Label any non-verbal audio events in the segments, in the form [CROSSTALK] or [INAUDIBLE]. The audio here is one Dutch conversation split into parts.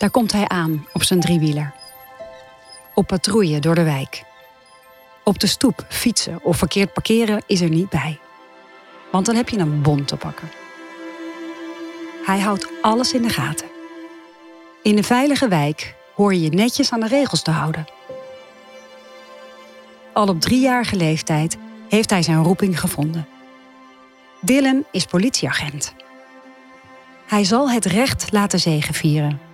Daar komt hij aan op zijn driewieler. Op patrouille door de wijk. Op de stoep fietsen of verkeerd parkeren is er niet bij. Want dan heb je een bon te pakken. Hij houdt alles in de gaten. In een veilige wijk hoor je je netjes aan de regels te houden. Al op driejarige leeftijd heeft hij zijn roeping gevonden. Dylan is politieagent. Hij zal het recht laten zegevieren.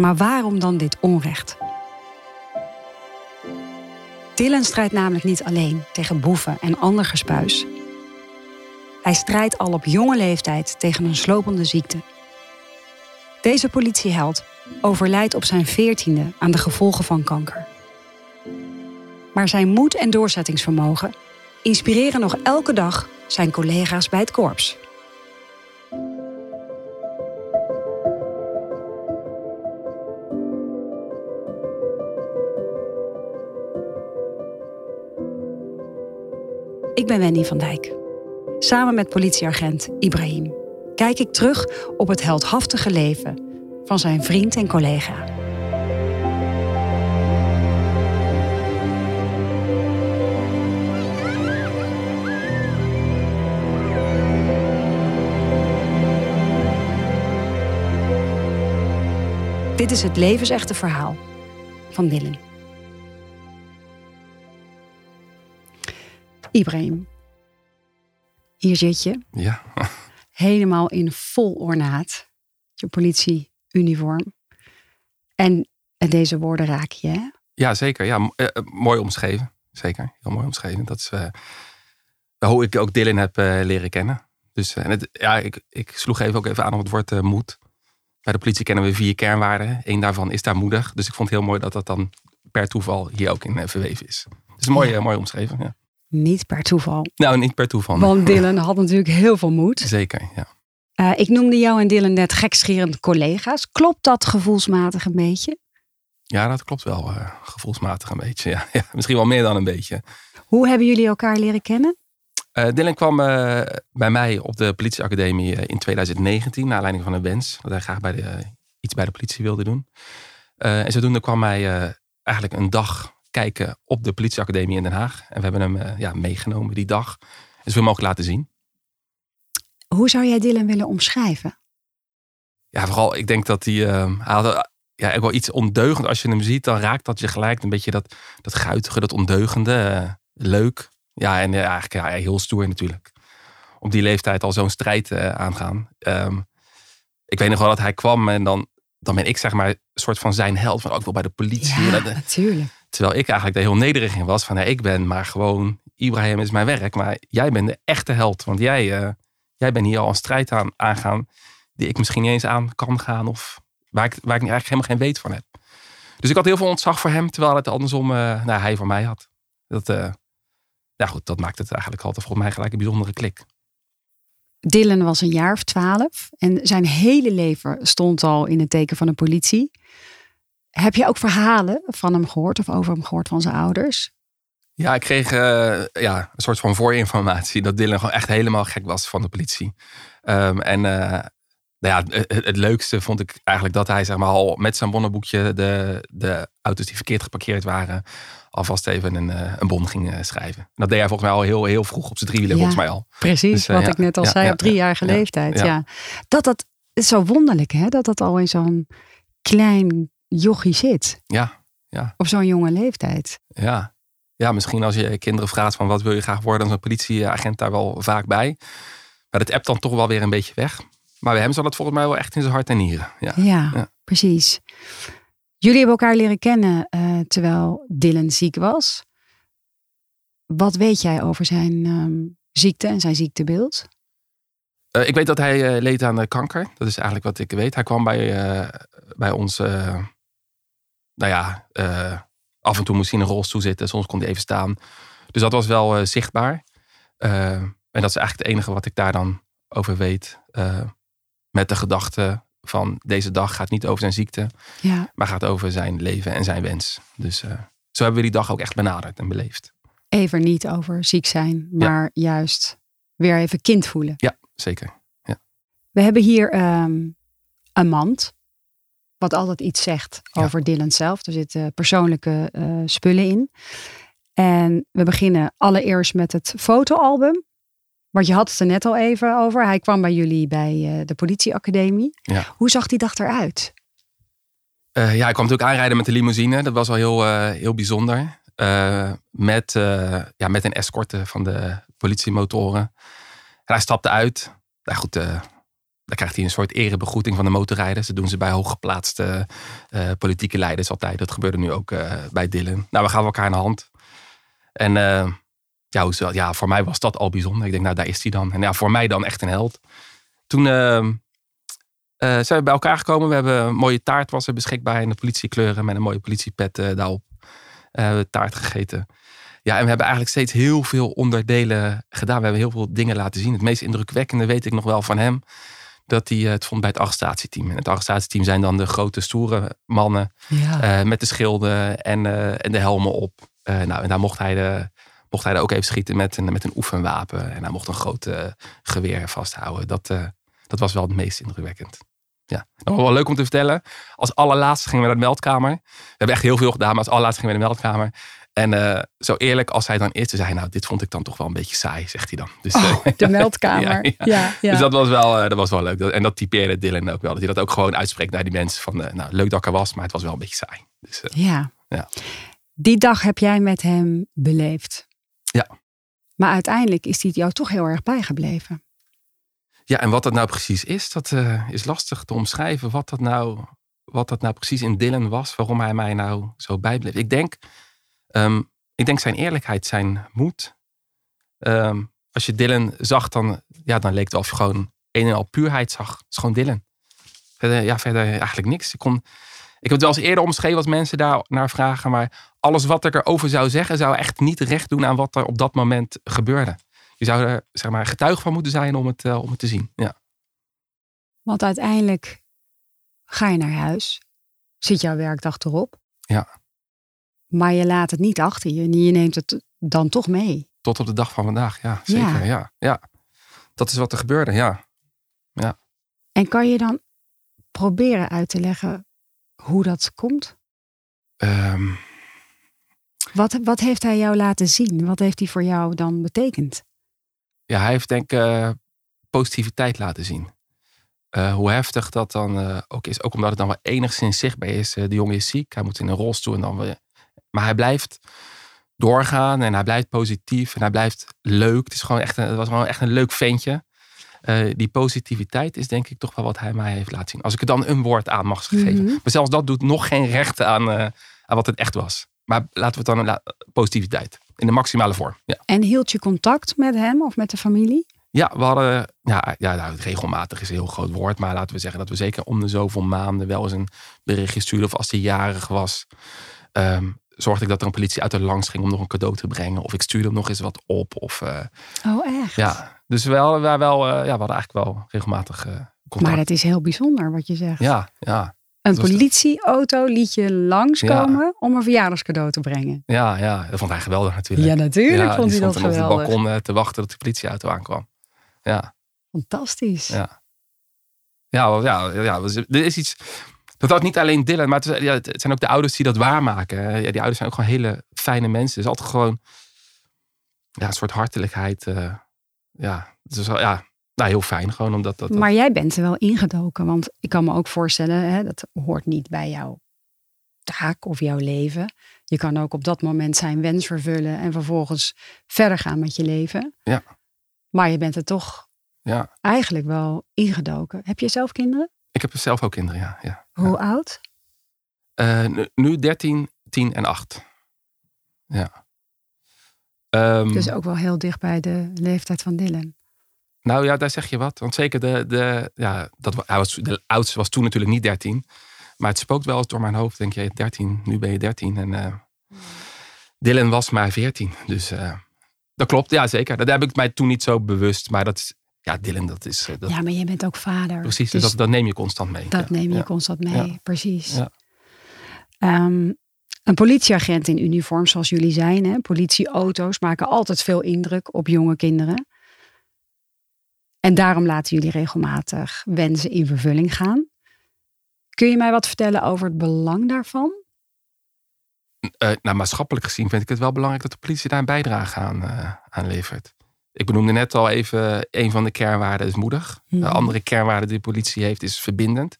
Maar waarom dan dit onrecht? Dylan strijdt namelijk niet alleen tegen boeven en ander gespuis. Hij strijdt al op jonge leeftijd tegen een slopende ziekte. Deze politieheld overlijdt op zijn veertiende aan de gevolgen van kanker. Maar zijn moed en doorzettingsvermogen inspireren nog elke dag zijn collega's bij het korps. Ben Wendy van Dijk. Samen met politieagent Ibrahim kijk ik terug op het heldhaftige leven van zijn vriend en collega. Dit is het levensechte verhaal van Dylan. Ibrahim, hier zit je. Ja. Helemaal in vol ornaat. Je politieuniform. En deze woorden raak je, hè? Ja, zeker. Ja, eh, eh, mooi omschreven. Zeker. Heel mooi omschreven. Dat is uh, hoe ik ook Dylan heb leren kennen. Dus en het, ja, ik, ik sloeg even ook even aan op het woord moed. Bij de politie kennen we vier kernwaarden. Eén daarvan is daar moedig. Dus ik vond het heel mooi dat dat dan per toeval hier ook in verweven is. Dus mooi, ja. mooi omschreven. Ja. Niet per toeval. Nou, niet per toeval. Want Dylan had natuurlijk heel veel moed. Zeker, ja. Uh, ik noemde jou en Dylan net gekscherend collega's. Klopt dat gevoelsmatig een beetje? Ja, dat klopt wel. Uh, gevoelsmatig een beetje. [LAUGHS] Ja. ja. misschien wel meer dan een beetje. Hoe hebben jullie elkaar leren kennen? Uh, Dylan kwam bij mij op de politieacademie in 2019, naar aanleiding van een wens. Dat hij graag bij de, iets bij de politie wilde doen. en zodoende kwam hij eigenlijk een dag kijken op de politieacademie in Den Haag. En we hebben hem uh, ja, meegenomen die dag. Dus we mogen laten zien. Hoe zou jij Dylan willen omschrijven? Ja, vooral, ik denk dat hij, uh, hij had ja, ook wel iets ondeugend. Als je hem ziet, dan raakt dat je gelijk een beetje dat, dat guitige, dat ondeugende. Uh, leuk. Ja, en eigenlijk ja, heel stoer natuurlijk. Op die leeftijd al zo'n strijd aangaan. Um, ik weet nog wel dat hij kwam en dan, dan ben ik zeg maar een soort van zijn held. Van ook wel bij de politie. Ja, natuurlijk. Terwijl ik eigenlijk er heel nederig in was. Van nee, ik ben maar gewoon, Ibrahim is mijn werk. Maar jij bent de echte held. Want jij, uh, jij bent hier al een strijd aan aangaan. Die ik misschien niet eens aan kan gaan. Of waar ik, waar ik eigenlijk helemaal geen weet van heb. Dus ik had heel veel ontzag voor hem. Terwijl het andersom uh, nou, hij voor mij had. Dat, uh, ja goed, dat maakt het eigenlijk altijd volgens mij gelijk een bijzondere klik. Dylan was een jaar of twaalf. En zijn hele leven stond al in het teken van de politie. Heb je ook verhalen van hem gehoord of over hem gehoord van zijn ouders? Ja, ik kreeg uh, ja, een soort van voorinformatie dat Dylan gewoon echt helemaal gek was van de politie. Um, en uh, nou ja, het, het, leukste vond ik eigenlijk dat hij zeg maar, al met zijn bonnenboekje de, de auto's die verkeerd geparkeerd waren, alvast even een, uh, een bon ging schrijven. En dat deed hij volgens mij al heel, heel vroeg op zijn driewielen, ja, volgens mij al. Precies, dus, wat ik net al ja, zei, op driejarige leeftijd. Ja. Dat dat is zo wonderlijk, hè? Dat dat al in zo'n klein jochie zit. Ja, ja. Op zo'n jonge leeftijd. Ja. ja, misschien als je kinderen vraagt van wat wil je graag worden, dan is een politieagent daar wel vaak bij. Maar dat app dan toch wel weer een beetje weg. Maar bij hem zat het volgens mij wel echt in zijn hart en nieren. Ja, ja, precies. Jullie hebben elkaar leren kennen uh, terwijl Dylan ziek was. Wat weet jij over zijn um, ziekte en zijn ziektebeeld? Uh, ik weet dat hij uh, leed aan kanker. Dat is eigenlijk wat ik weet. Hij kwam bij, bij ons nou ja, uh, af en toe moest hij in een rolstoel zitten. Soms kon hij even staan. Dus dat was wel uh, zichtbaar. Uh, en dat is eigenlijk het enige wat ik daar dan over weet. met de gedachte van deze dag gaat niet over zijn ziekte. Ja. Maar gaat over zijn leven en zijn wens. Dus zo hebben we die dag ook echt benaderd en beleefd. Even niet over ziek zijn, maar juist weer even kind voelen. Ja, zeker. Ja. We hebben hier um, een mand wat altijd iets zegt over Dylan zelf. Er zitten persoonlijke eh, spullen in. En we beginnen allereerst met het fotoalbum. Want je had het er net al even over. Hij kwam bij jullie bij uh, de politieacademie. Ja. Hoe zag die dag eruit? Uh, ja, ik kwam natuurlijk aanrijden met de limousine. Dat was al heel, heel bijzonder. met, ja, met een escorte van de politiemotoren. En hij stapte uit. Nou goed, dan krijgt hij een soort erebegroeting van de motorrijders. Dat doen ze bij hooggeplaatste uh, politieke leiders altijd. Dat gebeurde nu ook uh, bij Dylan. Nou, we gaan elkaar in de hand. En uh, ja, ja, voor mij was dat al bijzonder. Ik denk, nou, daar is hij dan. En ja, voor mij dan echt een held. Toen zijn we bij elkaar gekomen. We hebben een mooie taart was er beschikbaar in de politiekleuren. Met een mooie politiepet daarop. taart gegeten. Ja, en we hebben eigenlijk steeds heel veel onderdelen gedaan. We hebben heel veel dingen laten zien. Het meest indrukwekkende weet ik nog wel van hem dat hij het vond bij het arrestatieteam. En het arrestatieteam zijn dan de grote, stoere mannen ja. uh, met de schilden en, uh, en de helmen op. Uh, nou, en daar mocht hij, de, mocht hij er ook even schieten met een, met een oefenwapen. En hij mocht een groot geweer vasthouden. Dat, dat was wel het meest indrukwekkend. Ja, nog wel leuk om te vertellen. Als allerlaatste gingen we naar de meldkamer. We hebben echt heel veel gedaan, maar als allerlaatste gingen we naar de meldkamer. En uh, zo eerlijk als hij dan is, zei hij, nou, dit vond ik dan toch wel een beetje saai, zegt hij dan. Dus, oh, de [LAUGHS] meldkamer. ja, ja. ja, Dus dat was wel, uh, dat was wel leuk. En dat typeerde Dylan ook wel. Dat hij dat ook gewoon uitspreekt naar die mensen. Van, nou, leuk dat ik er was, maar het was wel een beetje saai. Dus, ja. ja. Die dag heb jij met hem beleefd. Ja. Maar uiteindelijk is hij jou toch heel erg bijgebleven. Ja, en wat dat nou precies is, dat is lastig te omschrijven. Wat dat, nou, wat dat nou precies in Dylan was. Waarom hij mij nou zo bijbleef. Ik denk Um, ik denk zijn eerlijkheid, zijn moed. Um, als je Dylan zag, dan, ja, dan leek het of je gewoon een en al puurheid zag. Het is gewoon Dylan. Verder, ja, verder eigenlijk niks. Ik, kon, ik heb het wel eens eerder omschreven als mensen daar naar vragen. Maar alles wat ik erover zou zeggen, zou echt niet recht doen aan wat er op dat moment gebeurde. Je zou er zeg maar, getuige van moeten zijn om het, uh, om het te zien. Ja. Want uiteindelijk ga je naar huis. Zit jouw werkdag erop. Ja. Maar je laat het niet achter je. Je neemt het dan toch mee. Tot op de dag van vandaag, ja. Zeker, ja. ja, ja. Dat is wat er gebeurde, ja. ja. En kan je dan proberen uit te leggen hoe dat komt? Um... Wat, wat heeft hij jou laten zien? Wat heeft hij voor jou dan betekend? Ja, hij heeft denk ik uh, positiviteit laten zien. Uh, hoe heftig dat dan uh, ook is. Ook omdat het dan wel enigszins zichtbaar is. de jongen is ziek, hij moet in een rolstoel en dan weer maar hij blijft doorgaan en hij blijft positief en hij blijft leuk. Het, is gewoon echt een, het was gewoon echt een leuk ventje. Uh, die positiviteit is denk ik toch wel wat hij mij heeft laten zien. Als ik er dan een woord aan mag geven. Mm -hmm. Maar zelfs dat doet nog geen recht aan, uh, aan wat het echt was. Maar laten we het dan positiviteit. In de maximale vorm. Ja. En hield je contact met hem of met de familie? Ja, we hadden, ja, ja nou, regelmatig is een heel groot woord. Maar laten we zeggen dat we zeker om de zoveel maanden wel eens een berichtje stuurden. Of als hij jarig was. Um, zorgde ik dat er een politieauto langs ging om nog een cadeau te brengen. Of ik stuurde hem nog eens wat op. Of, uh, oh, echt? Ja, dus wel, wij wel, uh, ja, we hadden eigenlijk wel regelmatig uh, contact. Maar het is heel bijzonder wat je zegt. Ja, ja. Een politieauto liet je langskomen ja. om een verjaardagscadeau te brengen. Ja, ja, dat vond hij geweldig natuurlijk. Ja, natuurlijk ja, vond hij dat geweldig. op het balkon te wachten dat de politieauto aankwam. Ja. Fantastisch. Ja. Ja, ja, ja, er is iets dat had niet alleen Dylan, maar het, ja, het, zijn ook de ouders die dat waarmaken. Ja, die ouders zijn ook gewoon hele fijne mensen. Het is altijd gewoon ja, een soort hartelijkheid. Uh, ja, wel, ja, nou, heel fijn gewoon. Omdat dat, dat... Maar jij bent er wel ingedoken. Want ik kan me ook voorstellen, hè, dat hoort niet bij jouw taak of jouw leven. Je kan ook op dat moment zijn wens vervullen en vervolgens verder gaan met je leven. Ja. Maar je bent er toch ja. eigenlijk wel ingedoken. Heb je zelf kinderen? Ik heb zelf ook kinderen, ja. ja. Hoe oud? Uh, nu 13, 10 en 8. Ja. Um, dus ook wel heel dicht bij de leeftijd van Dylan. Nou ja, daar zeg je wat. Want zeker de, de, ja, dat, hij was, de oudste was toen natuurlijk niet 13. Maar het spookt wel eens door mijn hoofd. Denk je, 13, nu ben je 13. En uh, Dylan was maar 14. Dus uh, dat klopt, ja zeker. Dat heb ik mij toen niet zo bewust. Maar dat is ja, Dylan, dat is. Eh, dat... Ja, maar je bent ook vader. Precies, dus dat, dat neem je constant mee. Dat neem je constant mee, precies. Um, een politieagent in uniform, zoals jullie zijn, hè, politieauto's maken altijd veel indruk op jonge kinderen. En daarom laten jullie regelmatig wensen in vervulling gaan. Kun je mij wat vertellen over het belang daarvan? Uh, nou, maatschappelijk gezien vind ik het wel belangrijk dat de politie daar een bijdrage aan, uh, aan levert. Ik benoemde net al even, een van de kernwaarden is moedig. De mhm. andere kernwaarde die de politie heeft is verbindend.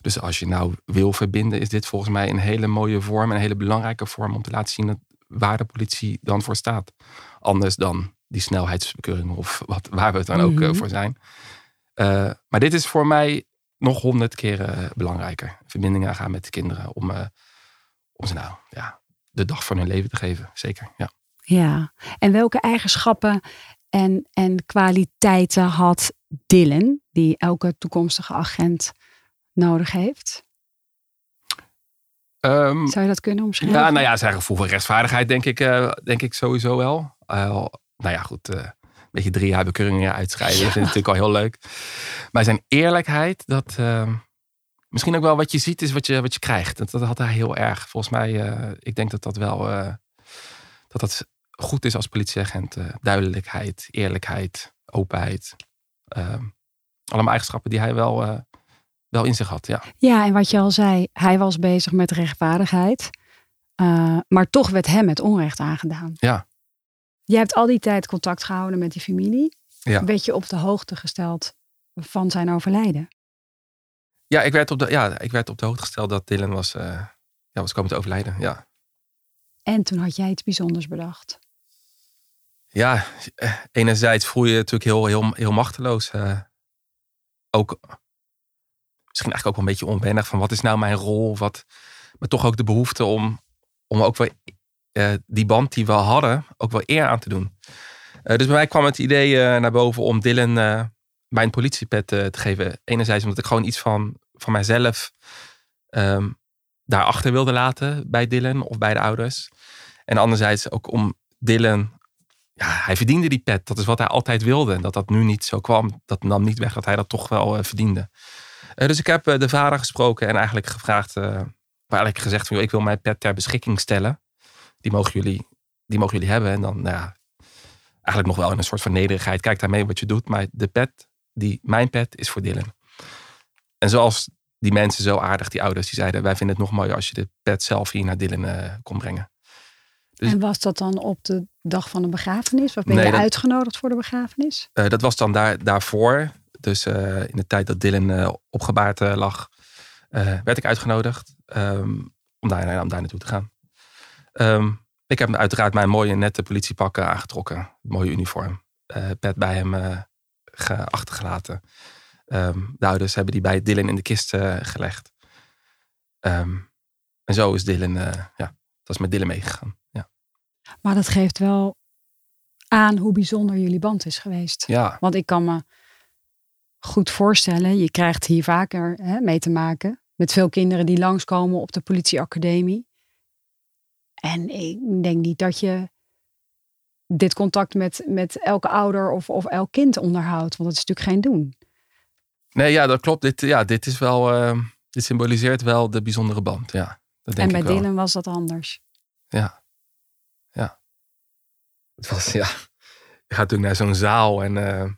Dus als je nou wil verbinden, is dit volgens mij een hele mooie vorm, een hele belangrijke vorm om te laten zien dat, waar de politie dan voor staat. Anders dan die snelheidsbekeuring of wat, waar we het dan ook eh, mhm. voor zijn. Uh, maar dit is voor mij nog honderd keer belangrijker. Verbindingen gaan met de kinderen om, uh, om ze nou ja, de dag van hun leven te geven. Zeker, ja. Ja, en welke eigenschappen en, en kwaliteiten had Dylan, die elke toekomstige agent nodig heeft? Um, Zou je dat kunnen omschrijven? Ja, nou ja, zijn gevoel van rechtvaardigheid denk ik, uh, denk ik sowieso wel. Uh, nou ja, goed, uh, een beetje drie jaar bekeuringen uitschrijven, dat vind ik natuurlijk al heel leuk. Maar zijn eerlijkheid, dat ehm, misschien ook wel wat je ziet is wat je, wat je krijgt. Dat, dat had hij heel erg. Volgens mij, ik denk dat dat wel, dat dat goed is als politieagent. duidelijkheid, eerlijkheid, openheid. Ehm, allemaal eigenschappen die hij wel wel in zich had. Ja. ja, en wat je al zei, hij was bezig met rechtvaardigheid. Uh, maar toch werd hem het onrecht aangedaan. Ja. Jij hebt al die tijd contact gehouden met die familie. Ja. Werd je op de hoogte gesteld van zijn overlijden? Ja, ik werd op de, ja, ik werd op de hoogte gesteld dat Dylan was, ja, was komen te overlijden. Ja. En toen had jij iets bijzonders bedacht. Ja, eh, enerzijds voel je natuurlijk heel, heel, heel machteloos. Uh, ook misschien eigenlijk ook wel een beetje onwennig van wat is nou mijn rol? Wat, maar toch ook de behoefte om, om ook wel uh, die band die we hadden, ook wel eer aan te doen. Dus bij mij kwam het idee naar boven om Dylan mijn politiepet te geven. Enerzijds omdat ik gewoon iets van, van mijzelf um, daarachter wilde laten bij Dylan of bij de ouders. En anderzijds ook om Dylan ja, hij verdiende die pet. Dat is wat hij altijd wilde. En dat dat nu niet zo kwam, dat nam niet weg dat hij dat toch wel verdiende. Eh, dus ik heb eh, de vader gesproken en eigenlijk gevraagd, eigenlijk gezegd van, ik wil mijn pet ter beschikking stellen. Die mogen jullie, die mogen jullie hebben. En dan, nou ja, eigenlijk nog wel in een soort van nederigheid. Kijk daarmee wat je doet. Maar de pet, die, mijn pet, is voor Dylan. En zoals die mensen zo aardig, die ouders, die zeiden, wij vinden het nog mooier als je de pet zelf hier naar Dylan uh, kon brengen. Dus, en was dat dan op de dag van de begrafenis? Of ben je uitgenodigd voor de begrafenis? Uh, dat was dan daar, daarvoor. Dus uh, in de tijd dat Dylan uh, opgebaard lag, werd ik uitgenodigd um, om, daar, om daar naartoe te gaan. Um, ik heb uiteraard mijn mooie nette politiepakken aangetrokken. Mooie uniform. pet bij hem achtergelaten. Um, de ouders hebben die bij Dylan in de kist gelegd. en zo is Dylan, ja, dat is met Dylan meegegaan. Maar dat geeft wel aan hoe bijzonder jullie band is geweest. Ja. Want ik kan me goed voorstellen. Je krijgt hier vaker hè, mee te maken. Met veel kinderen die langskomen op de politieacademie. En ik denk niet dat je dit contact met, met elke ouder of, of elk kind onderhoudt. Want dat is natuurlijk geen doen. Nee, ja, dat klopt. Dit, ja, dit is wel. Uh, dit symboliseert wel de bijzondere band. Ja, dat denk en bij Dylan was dat anders. Ja. Het was, ja. Je gaat natuurlijk naar zo'n zaal en. Uh,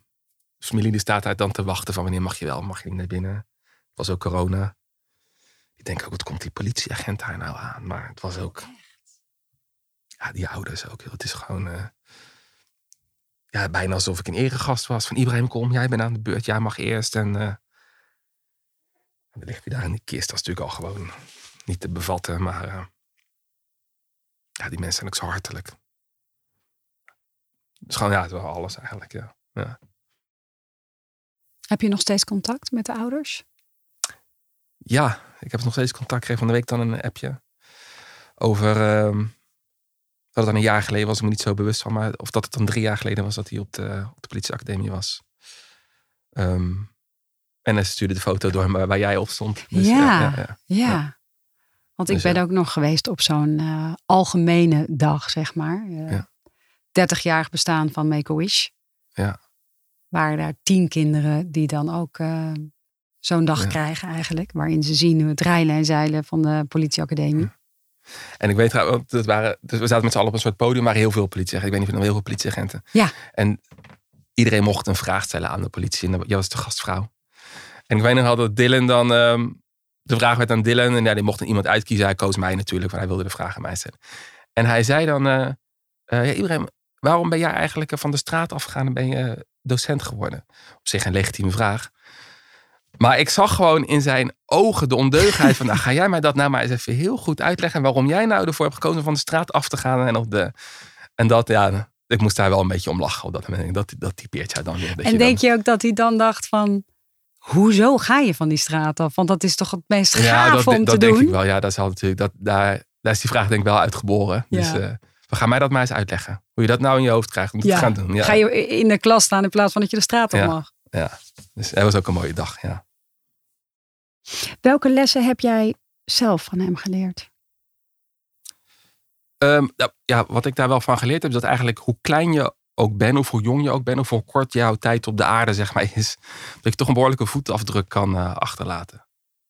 familie die staat daar dan te wachten van wanneer mag je wel, mag je niet naar binnen. Het was ook corona. Ik denk ook, wat komt die politieagent daar nou aan? Maar het was ook... Ja, die ouders ook. Het is gewoon... Uh, ja, bijna alsof ik een eregast was. Van Ibrahim, kom, jij bent aan de beurt. Jij mag eerst. En uh, dan ligt hij daar in die kist. Dat is natuurlijk al gewoon niet te bevatten. Maar ja, die mensen zijn ook zo hartelijk. Dus gewoon, ja, het was alles eigenlijk, ja. ja. Heb je nog steeds contact met de ouders? Ja, ik heb nog steeds contact. Ik kreeg van de week dan een appje over uh, dat het dan een jaar geleden was. Ik me niet zo bewust van, maar of dat het dan drie jaar geleden was dat hij op de, op de politieacademie was. Um, en hij stuurde de foto door waar, waar jij op stond. Dus, ja, ja, ja, ja, Want ik dus ben ook nog geweest op zo'n uh, algemene dag, zeg maar. Uh, 30-jarig bestaan van Make-A-Wish. Ja waren daar tien kinderen die dan ook uh, zo'n dag krijgen eigenlijk. Waarin ze zien het rijlen en zeilen van de politieacademie. En ik weet trouwens, dat waren, dus we zaten met z'n allen op een soort podium, maar heel veel politieagenten. Ik weet niet of er heel veel politieagenten. Ja. En iedereen mocht een vraag stellen aan de politie. En jij was de gastvrouw. En ik weet nog dat Dylan dan um, de vraag werd aan Dylan. En ja, die mocht iemand uitkiezen. Hij koos mij natuurlijk, want hij wilde de vraag aan mij stellen. En hij zei dan, uh, ja, Ibrahim, waarom ben jij eigenlijk van de straat afgegaan en ben je docent geworden? Op zich een legitieme vraag. Maar ik zag gewoon in zijn ogen de ondeugheid van, [LAUGHS] nou, ga jij mij dat nou maar eens even heel goed uitleggen waarom jij nou ervoor hebt gekozen van de straat af te gaan en op de... En dat, ja, ik moest daar wel een beetje om lachen op dat moment. Dat, dat typeert jou dan weer. En denk je ook dat hij dan dacht van, hoezo ga je van die straat af? Want dat is toch het meest gaaf ja, dat, om dat te denk doen? ik wel. Ja, dat is natuurlijk, dat, daar, daar is die vraag denk ik wel uitgeboren. Ja. Dus uh, we gaan mij dat maar eens uitleggen. Hoe je dat nou in je hoofd krijgt om ja. te gaan doen. Ja. Ga je in de klas staan in plaats van dat je de straat op mag. Ja, dus dat was ook een mooie dag, ja. Welke lessen heb jij zelf van hem geleerd? Um, ja, wat ik daar wel van geleerd heb, is dat eigenlijk hoe klein je ook bent, of hoe jong je ook bent, of hoe kort jouw tijd op de aarde zeg maar, is, dat je toch een behoorlijke voetafdruk kan uh, achterlaten.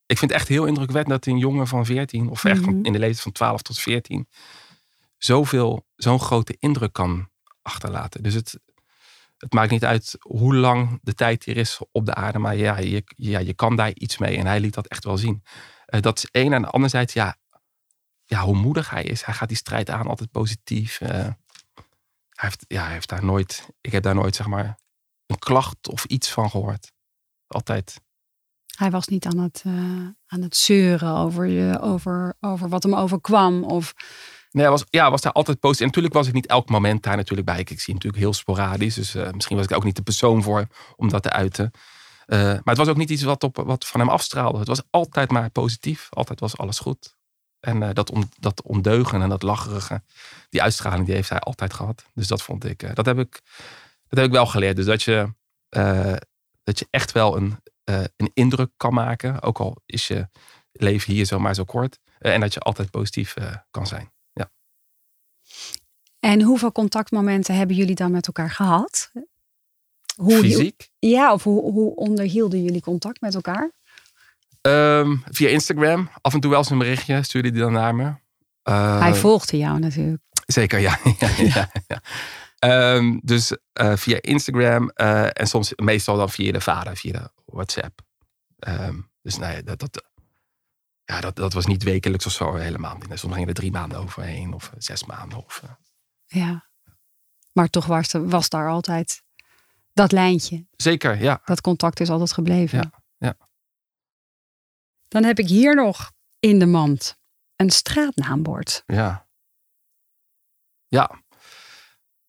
Ik vind het echt heel indrukwekkend dat een jongen van 14, of echt mm-hmm. in de leeftijd van 12 tot 14, zoveel, zo'n grote indruk kan achterlaten. Dus het, het maakt niet uit hoe lang de tijd hier is op de aarde, maar ja, je, ja, je kan daar iets mee. En hij liet dat echt wel zien. Uh, dat is één. En anderzijds, ja, ja, hoe moedig hij is. Hij gaat die strijd aan, altijd positief. Uh, hij, heeft, ja, hij heeft daar nooit, ik heb daar nooit zeg maar een klacht of iets van gehoord. Altijd. Hij was niet aan het, uh, aan het zeuren over, je, over, over wat hem overkwam. Of Nee, was, ja, was daar altijd positief. En natuurlijk was ik niet elk moment daar natuurlijk bij. Ik, zie natuurlijk heel sporadisch. Dus uh, misschien was ik ook niet de persoon voor om dat te uiten. Uh, maar het was ook niet iets wat, op, wat van hem afstraalde. Het was altijd maar positief. Altijd was alles goed. En uh, dat, dat ondeugen en dat lacherige, die uitstraling, die heeft hij altijd gehad. Dus dat vond ik, dat, heb ik dat heb ik wel geleerd. Dus dat je, dat je echt wel een, een indruk kan maken. Ook al is je leven hier zomaar zo kort. en dat je altijd positief kan zijn. En hoeveel contactmomenten hebben jullie dan met elkaar gehad? Hoe, Fysiek? Ja, of hoe, hoe onderhielden jullie contact met elkaar? Um, via Instagram. Af en toe wel eens een berichtje stuurde hij dan naar me. Uh, Hij volgde jou natuurlijk. Zeker, ja. [LAUGHS] ja, ja, ja. Um, dus uh, via Instagram uh, en soms meestal dan via de vader, via de WhatsApp. Um, dus nee, dat, dat, ja, dat, dat was niet wekelijks of zo helemaal. Soms gingen er drie maanden overheen of zes maanden. Of, ja. Maar toch was, was daar altijd dat lijntje. Zeker, ja. Dat contact is altijd gebleven. Ja, ja. Dan heb ik hier nog in de mand een straatnaambord. Ja. Ja.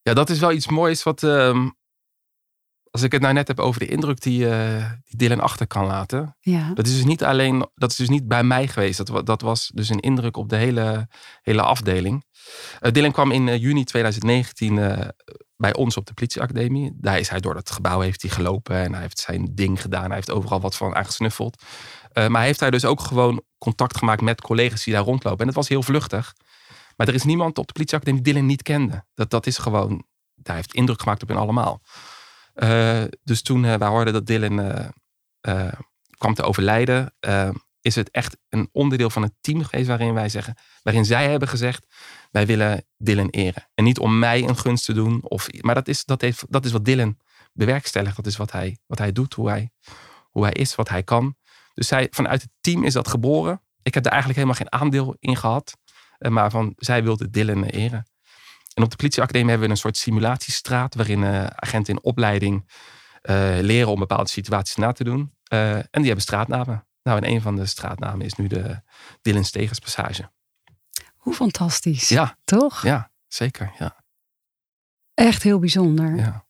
Ja, dat is wel iets moois wat... Uh, als ik het nou net heb over de indruk die, uh, die Dylan achter kan laten. Ja. Dat is dus niet alleen... Dat is dus niet bij mij geweest. Dat, dat was dus een indruk op de hele, hele afdeling. Uh, Dylan kwam in uh, juni 2019 uh, bij ons op de politieacademie. Daar is hij door het gebouw heeft hij gelopen en hij heeft zijn ding gedaan. Hij heeft overal wat van aangesnuffeld. maar heeft hij dus ook gewoon contact gemaakt met collega's die daar rondlopen. En dat was heel vluchtig. Maar er is niemand op de politieacademie die Dylan niet kende. Dat, dat is gewoon, daar heeft indruk gemaakt op hen allemaal. dus toen wij hoorden dat Dylan kwam te overlijden, is het echt een onderdeel van het team geweest waarin wij zeggen, waarin zij hebben gezegd, wij willen Dylan eren. En niet om mij een gunst te doen. Of, maar dat is, dat, heeft, dat is wat Dylan bewerkstelligt. Dat is wat hij, wat hij doet, hoe hij, hoe hij is, wat hij kan. Dus zij, vanuit het team is dat geboren. Ik heb er eigenlijk helemaal geen aandeel in gehad. Eh, maar van, zij wilde Dylan eren. En op de politieacademie hebben we een soort simulatiestraat. Waarin uh, agenten in opleiding leren om bepaalde situaties na te doen. En die hebben straatnamen. Nou, en een van de straatnamen is nu de Dylan Stegerspassage. Hoe fantastisch. Ja. Toch? Ja, zeker. Ja. Echt heel bijzonder. Ja.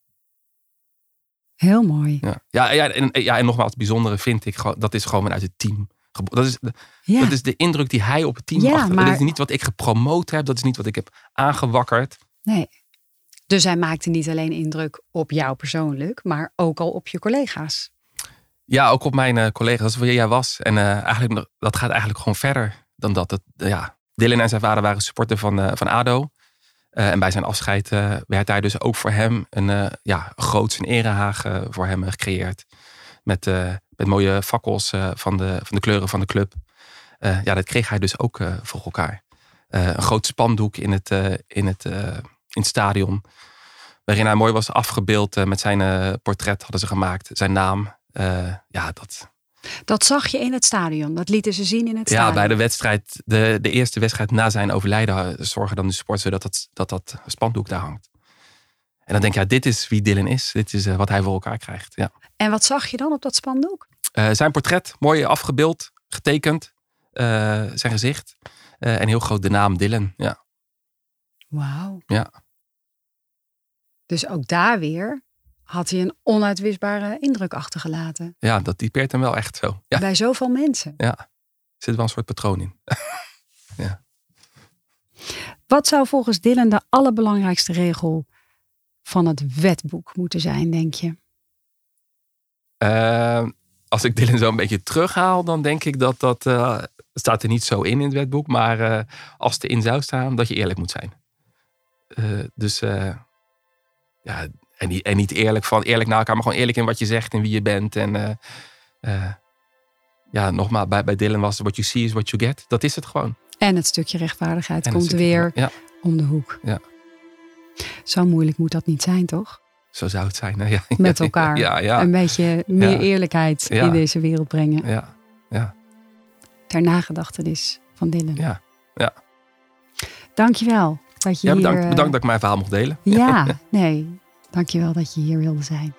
Heel mooi. Ja, ja, ja, en, ja, en nogmaals, het bijzondere vind ik, dat is gewoon vanuit het team. Dat is, de, ja. dat is de indruk die hij op het team ja, achter. Maar... Dat is niet wat ik gepromoot heb, dat is niet wat ik heb aangewakkerd. Nee. Dus hij maakte niet alleen indruk op jou persoonlijk, maar ook al op je collega's. Ja, ook op mijn uh, collega's, waar jij was. En uh, eigenlijk, dat gaat eigenlijk gewoon verder dan dat. Het, uh, ja, Dylan en zijn vader waren supporter van, van ADO. en bij zijn afscheid werd daar dus ook voor hem een ja, groots erehaag voor hem gecreëerd. Met, met mooie fakkels van, de, van de kleuren van de club. ja, dat kreeg hij dus ook voor elkaar. een groot spandoek in het, in het, in het stadion. Waarin hij mooi was afgebeeld met zijn portret hadden ze gemaakt. Zijn naam. ja, dat, Dat zag je in het stadion. Dat lieten ze zien in het stadion. Ja, bij de wedstrijd, de, de eerste wedstrijd na zijn overlijden, eh, zorgen dan de supporters dat dat, dat dat spandoek daar hangt. En dan denk je, ja, dit is wie Dylan is. Dit is eh, wat hij voor elkaar krijgt. Ja. En wat zag je dan op dat spandoek? Uh, zijn portret, mooi afgebeeld, getekend. Uh, zijn gezicht. En heel groot de naam Dylan. Ja. Wauw. Ja. Dus ook daar weer had hij een onuitwisbare indruk achtergelaten. Ja, dat typeert hem wel echt zo. Ja. Bij zoveel mensen. Ja, er zit wel een soort patroon in. [LAUGHS] ja. Wat zou volgens Dylan de allerbelangrijkste regel van het wetboek moeten zijn, denk je? Uh, als ik Dylan zo een beetje terughaal, dan denk ik dat dat. Uh, staat er niet zo in in het wetboek, maar uh, als het erin zou staan, dat je eerlijk moet zijn. dus ja, en niet, en niet eerlijk van eerlijk naar elkaar, maar gewoon eerlijk in wat je zegt en wie je bent. En ja, nogmaals, bij, bij Dylan was what you see is what you get. Dat is het gewoon. En het stukje rechtvaardigheid komt stukje, weer ja. om de hoek. Ja. Zo moeilijk moet dat niet zijn, toch? Zo zou het zijn. Ja. Met elkaar. Ja, ja. Een beetje meer eerlijkheid in deze wereld brengen. Ja, ja. Ter nagedachtenis van Dylan. Ja, ja. Dankjewel dat je ja, hier... bedankt, bedankt dat ik mijn verhaal mocht delen. Ja, [LAUGHS] nee. Dankjewel dat je hier wilde zijn.